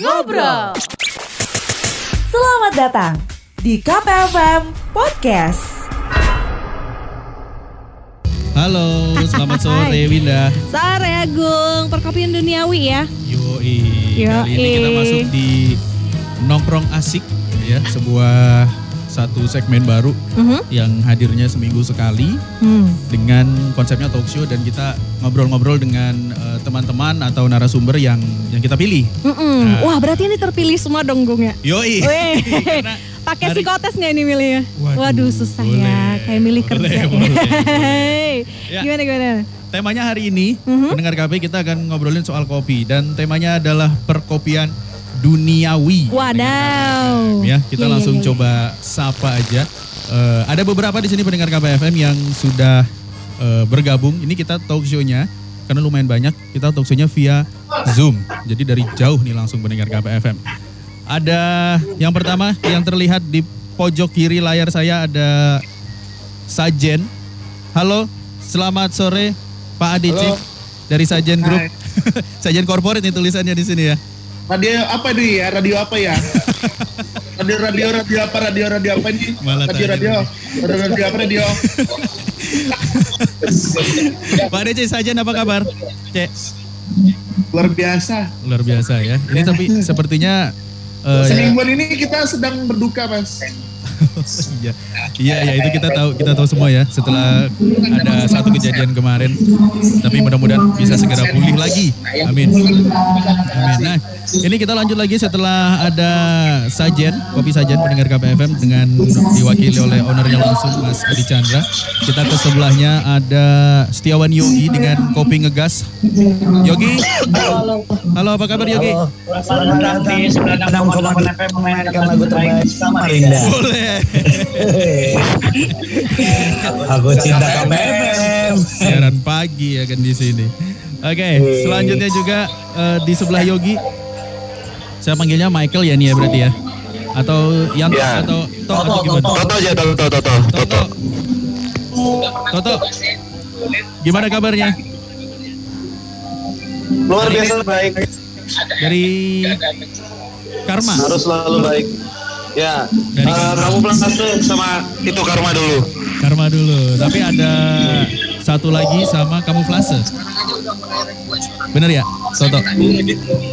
Ngobrol. Selamat datang di KPFM Podcast. Halo, selamat sore Winda. Sore Agung, perkopian duniawi ya. Yoi. Yoi. Kali ini kita masuk di nongkrong asik ya, sebuah satu segmen baru Mhm. yang hadirnya seminggu sekali Hmm. dengan konsepnya talk show dan kita ngobrol-ngobrol dengan eh, teman-teman atau narasumber yang yang kita pilih. Mm-mm. Nah. Wah berarti ini terpilih semua dong Gung ya. Yoi. Pakai psikotes nggak ini milihnya? Waduh, Waduh, susah ya, boleh. kayak milih Boleh, kerja. boleh, Hei. Ya. Gimana gimana? Temanya hari ini, Mhm. pendengar KP kita akan ngobrolin soal kopi dan temanya adalah perkopian duniawi. Wadaw. Ya, kita Iya, langsung iya, iya. coba sapa aja. Eh, ada beberapa di sini pendengar KPFM yang sudah eh, bergabung. Ini kita talk show-nya karena lumayan banyak. Kita talk show-nya via Zoom. Jadi dari jauh nih langsung pendengar KPFM. Ada yang pertama yang terlihat di pojok kiri layar saya ada Sajen. Halo, selamat sore Pak Adici dari Sajen Group. Sajen Corporate nih tulisannya di sini ya. Radio apa nih ya? Radio apa ya? radio radio radio apa? Radio radio apa ini? Radio radio. Radio radio apa radio? Pak Adici Sajen apa kabar? Cek. Luar biasa. Luar biasa ya. Ini tapi sepertinya ya, Semingguan ini kita sedang berduka, Mas. Iya, iya, ya, itu kita tahu, kita tahu semua ya. Setelah ada satu kejadian kemarin, tapi mudah-mudahan bisa segera pulih lagi. Amin. Amin. Nah, ini kita lanjut lagi setelah ada sajen, kopi sajen pendengar KPFM dengan diwakili oleh ownernya langsung Mas Adi Chandra. Kita ke sebelahnya ada Setiawan Yogi dengan kopi ngegas. Yogi, halo apa kabar Yogi? Selamat datang di 96,8 FM memainkan lagu terbaik Samarinda. Boleh. Aku cinta KPM. Siaran pagi ya kan di sini. Oke, selanjutnya juga eh, di sebelah Yogi. Saya panggilnya Michael ya nih ya berarti ya. Atau Yanto Ya. atau Tok atau gimana? Toto aja, Toto, Toto, Toto. Toto. Toto. Gimana kabarnya? Luar biasa baik, Dari Karma. harus selalu baik. Ya, Dari Karma. kamu pulang satu sama itu karma dulu. Karma dulu. Tapi ada satu lagi sama kamuflase. Bener ya, Toto?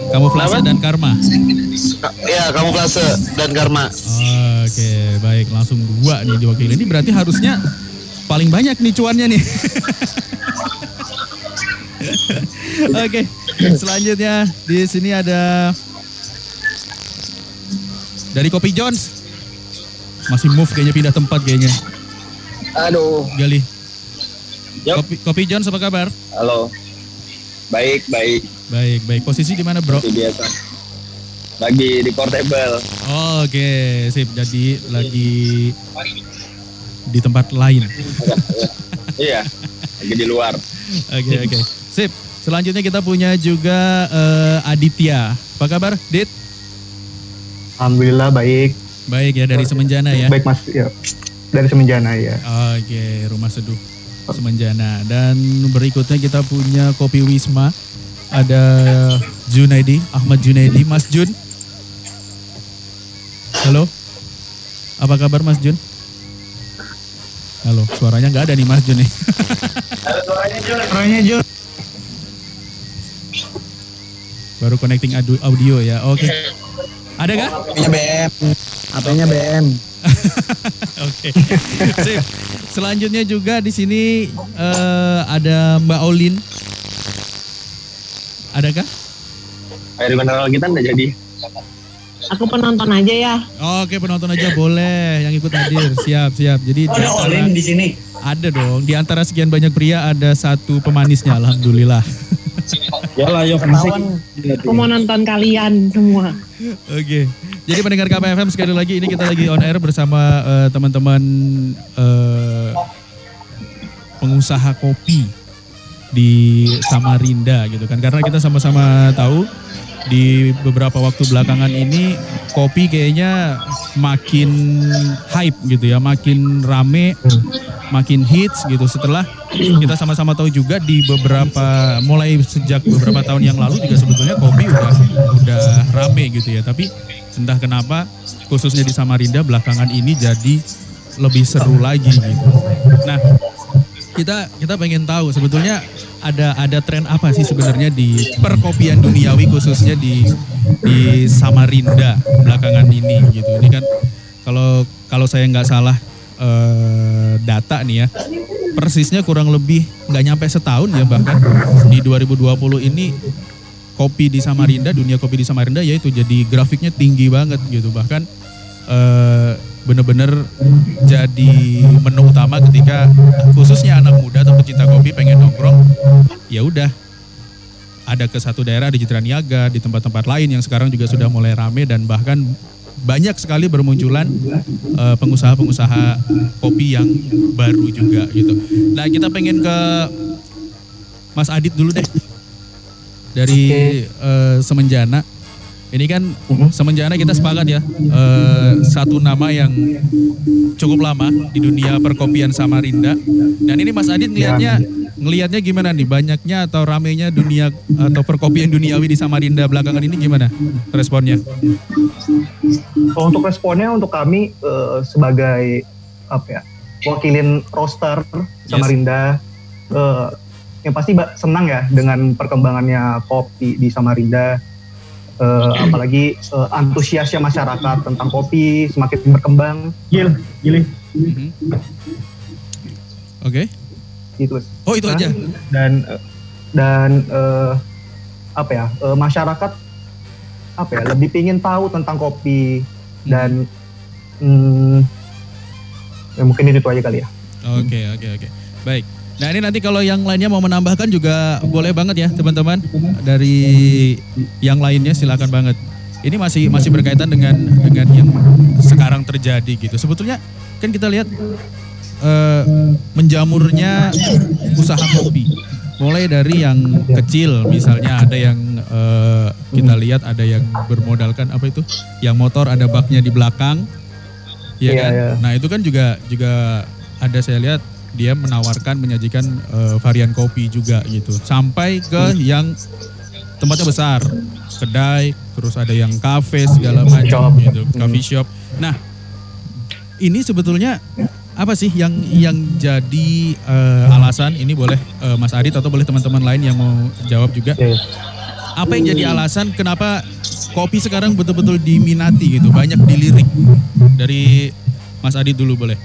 Kamuflase dan karma. Ka- Ya, kamu klase dan karma. Oke, baik. Langsung dua nih diwakili. Ini berarti harusnya paling banyak nih cuannya nih. Oke, selanjutnya di sini ada dari Kopi Jones. Masih move kayaknya pindah tempat kayaknya. Aduh, Gali. Yup. Kopi, Kopi Jones apa kabar? halo. Baik, baik. Baik, baik. Posisi di mana, Bro? Seperti biasa. Lagi di portable. Oke, sip. Jadi lagi di tempat lain. iya, lagi di luar. Oke oke. Sip. Selanjutnya kita punya juga eh, Aditya. Apa kabar, Dit? Alhamdulillah baik. Baik ya dari Semenjana ya. Baik Mas ya. Dari Semenjana ya. Oke, Rumah Seduh Semenjana. Dan berikutnya kita punya Kopi Wisma. Ada Junaidi, Ahmad Junaidi, Mas Jun. Halo. Apa kabar Mas Jun? Halo, suaranya nggak ada nih Mas Jun nih. Suaranya Jun. Baru connecting audio ya. Oke. Ada nggak? Apanya BM. Apanya BM. Oke. Sip. Selanjutnya juga di sini eh, ada Mbak Olin. Adakah? Air mineral kita udah jadi. Aku penonton aja ya. Oke, penonton aja boleh yang ikut hadir. Siap, siap. Jadi di Ada antara- Olin di sini. ada dong. Di antara sekian banyak pria ada satu pemanisnya, alhamdulillah. Ya lah, yuk Ketahuan. Aku mau nonton kalian semua. Oke. Jadi pendengar KPFM sekali lagi ini kita lagi on air bersama eh, teman-teman eh, pengusaha kopi di Samarinda gitu kan. Karena kita sama-sama tahu di beberapa waktu belakangan ini kopi kayaknya makin hype gitu ya, makin rame, makin hits gitu setelah kita sama-sama tahu juga di beberapa mulai sejak beberapa tahun yang lalu juga sebetulnya kopi udah udah rame gitu ya. Tapi entah kenapa khususnya di Samarinda belakangan ini jadi lebih seru lagi gitu. Nah, kita kita pengen tahu sebetulnya ada ada tren apa sih sebenarnya di perkopian duniawi khususnya di di Samarinda belakangan ini gitu. Ini kan kalau kalau saya nggak salah eh, data nih ya. Persisnya kurang lebih nggak nyampe setahun ya bahkan. Di 2020 ini kopi di Samarinda dunia kopi di Samarinda yaitu jadi grafiknya tinggi banget gitu. Bahkan eh, bener-bener jadi menu utama ketika khususnya anak muda atau pecinta kopi pengen nongkrong ya udah. Ada ke satu daerah di Jitra Niaga di tempat-tempat lain yang sekarang juga sudah mulai rame dan bahkan banyak sekali bermunculan eh, pengusaha-pengusaha kopi yang baru juga gitu. Nah kita pengen ke Mas Adit dulu deh dari eh, Semenjana. Ini kan Semenjana kita sepakat ya eh, satu nama yang cukup lama di dunia perkopian Samarinda. Dan ini Mas Adit ngelihatnya ngelihatnya gimana nih? Banyaknya atau ramenya dunia atau perkopian duniawi di Samarinda belakangan ini gimana responnya? Kalau untuk responnya untuk kami eh, sebagai apa ya wakilin roster Samarinda eh, yang pasti senang ya dengan perkembangannya kopi di Samarinda Eh, apalagi eh, antusiasnya masyarakat tentang kopi semakin berkembang Gil, gili. Mhm. Oke. Gitu Oh itu aja. dan dan eh, apa ya eh, masyarakat apa ya lebih pingin tahu tentang kopi dan hmm, ya mungkin itu aja kali ya Oke oke oke. Baik. Nah ini nanti kalau yang lainnya mau menambahkan juga boleh banget ya teman-teman dari yang lainnya silakan banget. Ini masih masih berkaitan dengan dengan yang sekarang terjadi gitu. Sebetulnya kan kita lihat eh, menjamurnya usaha kopi. Mulai dari yang kecil misalnya ada yang eh, kita lihat ada yang bermodalkan apa itu? Yang motor ada baknya di belakang. Iya Iya, kan? iya. Nah, itu kan juga juga ada saya lihat dia menawarkan menyajikan eh, varian kopi juga gitu. Sampai ke yang tempatnya besar, kedai, terus ada yang kafe segala macam gitu, coffee shop. Nah, ini sebetulnya apa sih yang yang jadi eh, alasan ini boleh eh, Mas Adit atau boleh teman-teman lain yang mau jawab juga. Apa yang jadi alasan kenapa kopi sekarang betul-betul diminati gitu, banyak dilirik dari Mas Adit dulu boleh.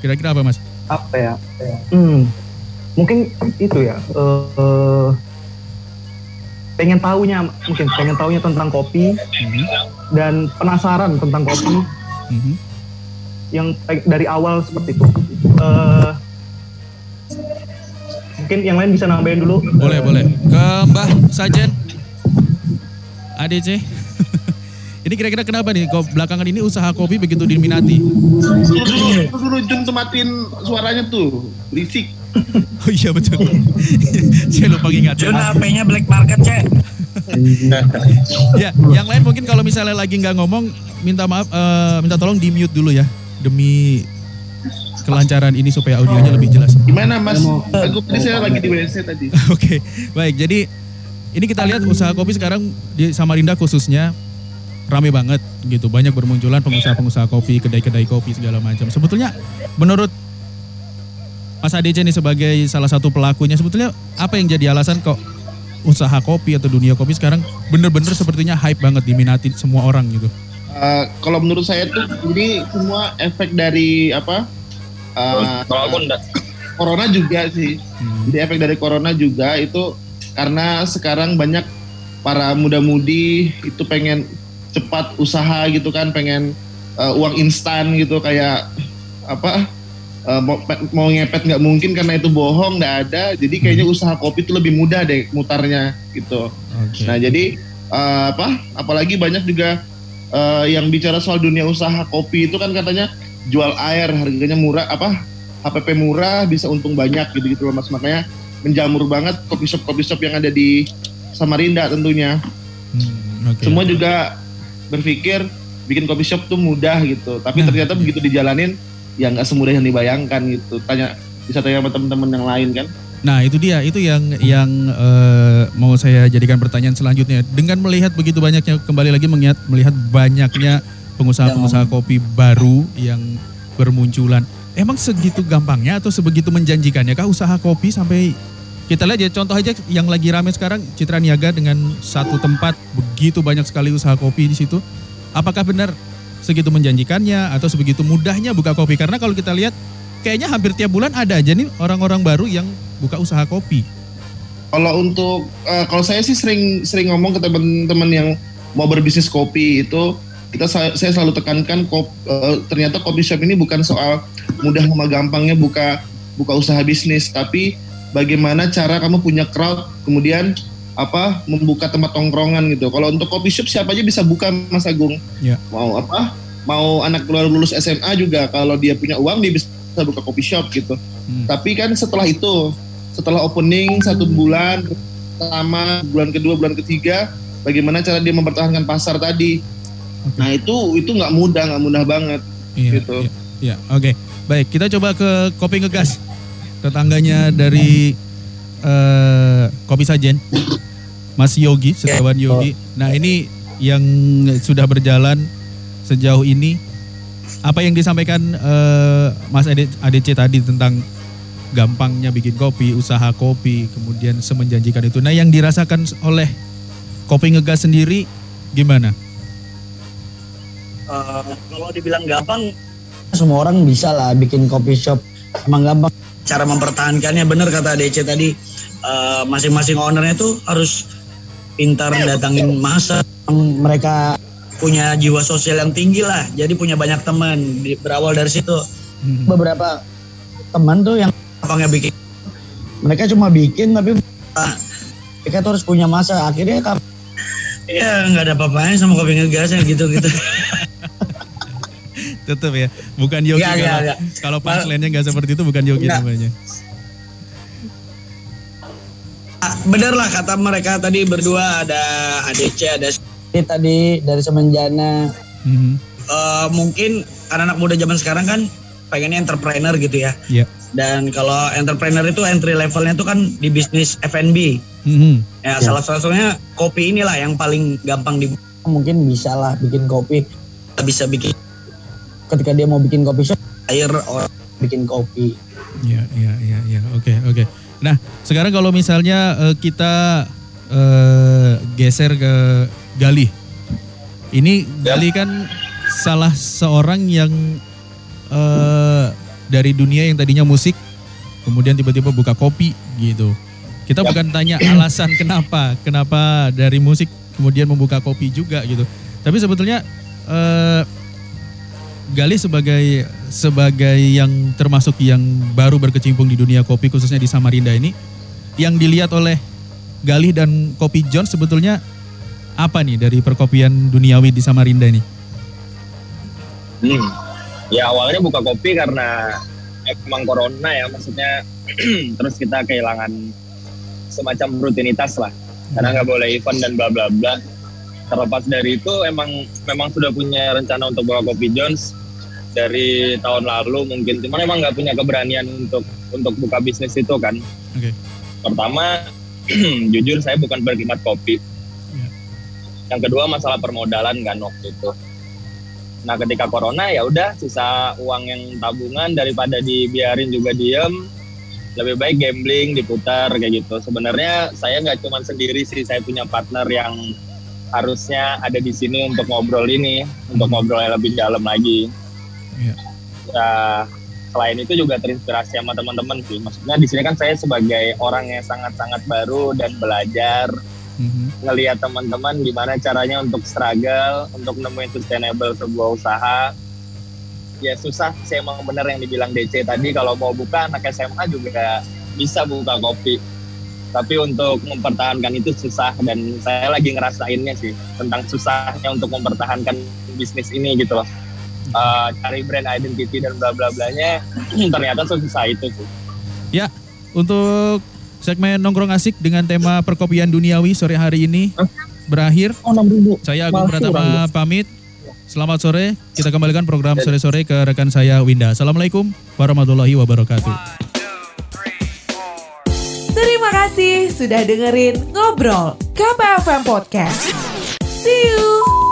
Kira-kira apa Mas? apa ya hmm, mungkin itu ya eh, pengen tahunya mungkin pengen tahunya tentang kopi Mhm, dan penasaran tentang kopi mhm. Yang pe- dari awal seperti itu Eh, mungkin yang lain bisa nambahin dulu Boleh, boleh. Ke Mbah Sajen. ADC. ini kira-kira kenapa nih kok belakangan ini usaha kopi begitu diminati? Dulu, dulu Jun tuh matiin suaranya tuh, berisik. Oh iya betul. Saya lupa ingatkan. Jun HP-nya black market, Cek. Ya, yang lain mungkin kalau misalnya lagi nggak ngomong, minta maaf, eh, minta tolong di mute dulu ya, demi kelancaran ini supaya audionya lebih jelas. Gimana Mas? Aku tadi saya lagi di WC tadi. Oke, baik. Jadi ini kita lihat usaha kopi sekarang di Samarinda khususnya rame banget gitu. Banyak bermunculan pengusaha-pengusaha kopi, kedai-kedai kopi segala macam. Sebetulnya menurut Mas ADC ini sebagai salah satu pelakunya, sebetulnya apa yang jadi alasan kok usaha kopi atau dunia kopi sekarang bener-bener sepertinya hype banget diminati semua orang gitu. Eh, kalau menurut saya tuh ini semua efek dari apa? eh, enggak. corona juga sih. Hmm. Jadi efek dari corona juga itu karena sekarang banyak para muda-mudi itu pengen cepat usaha gitu kan, pengen eh, uang instan gitu kayak apa? eh, mau, mau ngepet nggak mungkin karena itu bohong nggak ada. Jadi kayaknya usaha kopi itu lebih mudah deh mutarnya gitu. Oke. Nah jadi eh, apa? Apalagi banyak juga eh, yang bicara soal dunia usaha kopi itu kan katanya jual air harganya murah apa? HPP murah bisa untung banyak gitu gitu loh mas makanya menjamur banget kopi shop kopi shop yang ada di Samarinda tentunya. Hmm, oke, Semua juga berpikir bikin kopi shop tuh mudah gitu. Tapi Nah. ternyata begitu dijalanin ya nggak semudah yang dibayangkan gitu. Tanya bisa tanya sama teman-teman yang lain kan. Nah itu dia, itu yang yang eh, mau saya jadikan pertanyaan selanjutnya. Dengan melihat begitu banyaknya, kembali lagi melihat melihat banyaknya pengusaha-pengusaha kopi baru yang bermunculan. Emang segitu gampangnya atau sebegitu menjanjikannya kah usaha kopi sampai kita lihat ya contoh aja yang lagi rame sekarang Citra Niaga dengan satu tempat begitu banyak sekali usaha kopi di situ. Apakah benar segitu menjanjikannya atau sebegitu mudahnya buka kopi? Karena kalau kita lihat kayaknya hampir tiap bulan ada aja nih orang-orang baru yang buka usaha kopi. Kalau untuk eh, kalau saya sih sering sering ngomong ke teman-teman yang mau berbisnis kopi itu kita saya, selalu tekankan kop, eh, ternyata kopi shop ini bukan soal mudah sama gampangnya buka buka usaha bisnis tapi bagaimana cara kamu punya crowd kemudian apa membuka tempat tongkrongan gitu. Kalau untuk kopi shop siapa aja bisa buka Mas Agung. Ya. Mau apa? Mau anak keluar lulus SMA juga kalau dia punya uang dia bisa buka kopi shop gitu. Hmm. Tapi kan setelah itu, setelah opening satu bulan pertama, bulan kedua, bulan ketiga, bagaimana cara dia mempertahankan pasar tadi? Oke. Nah itu itu nggak mudah, nggak mudah banget. Iya, gitu. iya, iya. oke. Baik, kita coba ke Kopi Ngegas. Tetangganya dari eh, Kopi Sajen. Mas Yogi, setiawan Yogi. Nah, ini yang sudah berjalan sejauh ini apa yang disampaikan eh, Mas ADC tadi tentang gampangnya bikin kopi, usaha kopi, kemudian semenjanjikan itu. Nah, yang dirasakan oleh Kopi Ngegas sendiri gimana? Eh, kalau dibilang gampang, semua orang bisa lah bikin coffee shop. Emang gampang. Cara mempertahankannya bener kata DC tadi. eh, masing-masing ownernya tuh harus pintar datangin masa. Mereka punya jiwa sosial yang tinggi lah. Jadi punya banyak teman. Di- Berawal dari situ. Hmm. Beberapa teman tuh yang gampangnya bikin. Mereka cuma bikin tapi ah, mereka tuh harus punya masa. Akhirnya kap- Ya nggak ada apa-apanya sama kopi ngegas yang gitu-gitu. Tetep ya, bukan Yogi Nggak, nggak, kalau, nggak. kalau punchline-nya nggak seperti itu bukan Yogi Nggak. namanya. Ah, bener lah kata mereka tadi berdua ada ADC ada ini tadi dari Semenjana Mhm. Eh, mungkin anak-anak muda zaman sekarang kan pengennya entrepreneur gitu ya Iya. Dan kalau entrepreneur itu entry levelnya itu kan di bisnis F&B Mhm. ya salah satunya kopi inilah yang paling gampang di mungkin bisa lah bikin kopi bisa bikin ketika dia mau bikin kopi shop air orang bikin kopi Iya, iya, iya, iya. Oke, oke. Nah, sekarang kalau misalnya eh, kita eh, geser ke Gali. Ini Gali kan salah seorang yang eh, dari dunia yang tadinya musik, kemudian tiba-tiba buka kopi gitu. Kita bukan tanya alasan kenapa, kenapa dari musik kemudian membuka kopi juga gitu. Tapi sebetulnya eh, Gali sebagai sebagai yang termasuk yang baru berkecimpung di dunia kopi khususnya di Samarinda ini yang dilihat oleh Gali dan Kopi John sebetulnya apa nih dari perkopian duniawi di Samarinda ini? Hmm. Ya awalnya buka kopi karena emang corona ya maksudnya terus kita kehilangan semacam rutinitas lah. Karena nggak boleh event dan bla bla bla. Terlepas dari itu emang memang sudah punya rencana untuk buka kopi Jones dari tahun lalu mungkin. Cuman emang nggak punya keberanian untuk untuk buka bisnis itu kan. Oke. pertama jujur saya bukan berkhidmat kopi. Iya. yang kedua masalah permodalan kan waktu itu Nah ketika corona ya udah sisa uang yang tabungan daripada dibiarin juga diem lebih baik gambling diputar kayak gitu. Sebenarnya saya nggak cuma sendiri sih, saya punya partner yang harusnya ada di sini untuk ngobrol ini, untuk ngobrol yang lebih dalam lagi. Iya. Ya, selain itu juga terinspirasi sama teman-teman sih. Maksudnya di sini kan saya sebagai orang yang sangat-sangat baru dan belajar. Ngelihat teman-teman gimana caranya untuk struggle, untuk nemuin sustainable sebuah usaha. Ya susah sih emang bener yang dibilang DC tadi kalau mau buka anak SMA juga bisa buka kopi. Tapi untuk mempertahankan itu susah dan saya lagi ngerasainnya sih tentang susahnya untuk mempertahankan bisnis ini gitu loh. Eh, cari brand identity dan bla bla blanya ternyata susah itu sih. Untuk Segmen Nongkrong Asik dengan tema perkopian duniawi sore hari ini berakhir. Saya Agung Pratama pamit. Selamat sore. Kita kembalikan program sore-sore ke rekan saya Winda. Assalamualaikum warahmatullahi wabarakatuh. Terima kasih sudah dengerin Ngobrol KPFM Podcast. See you!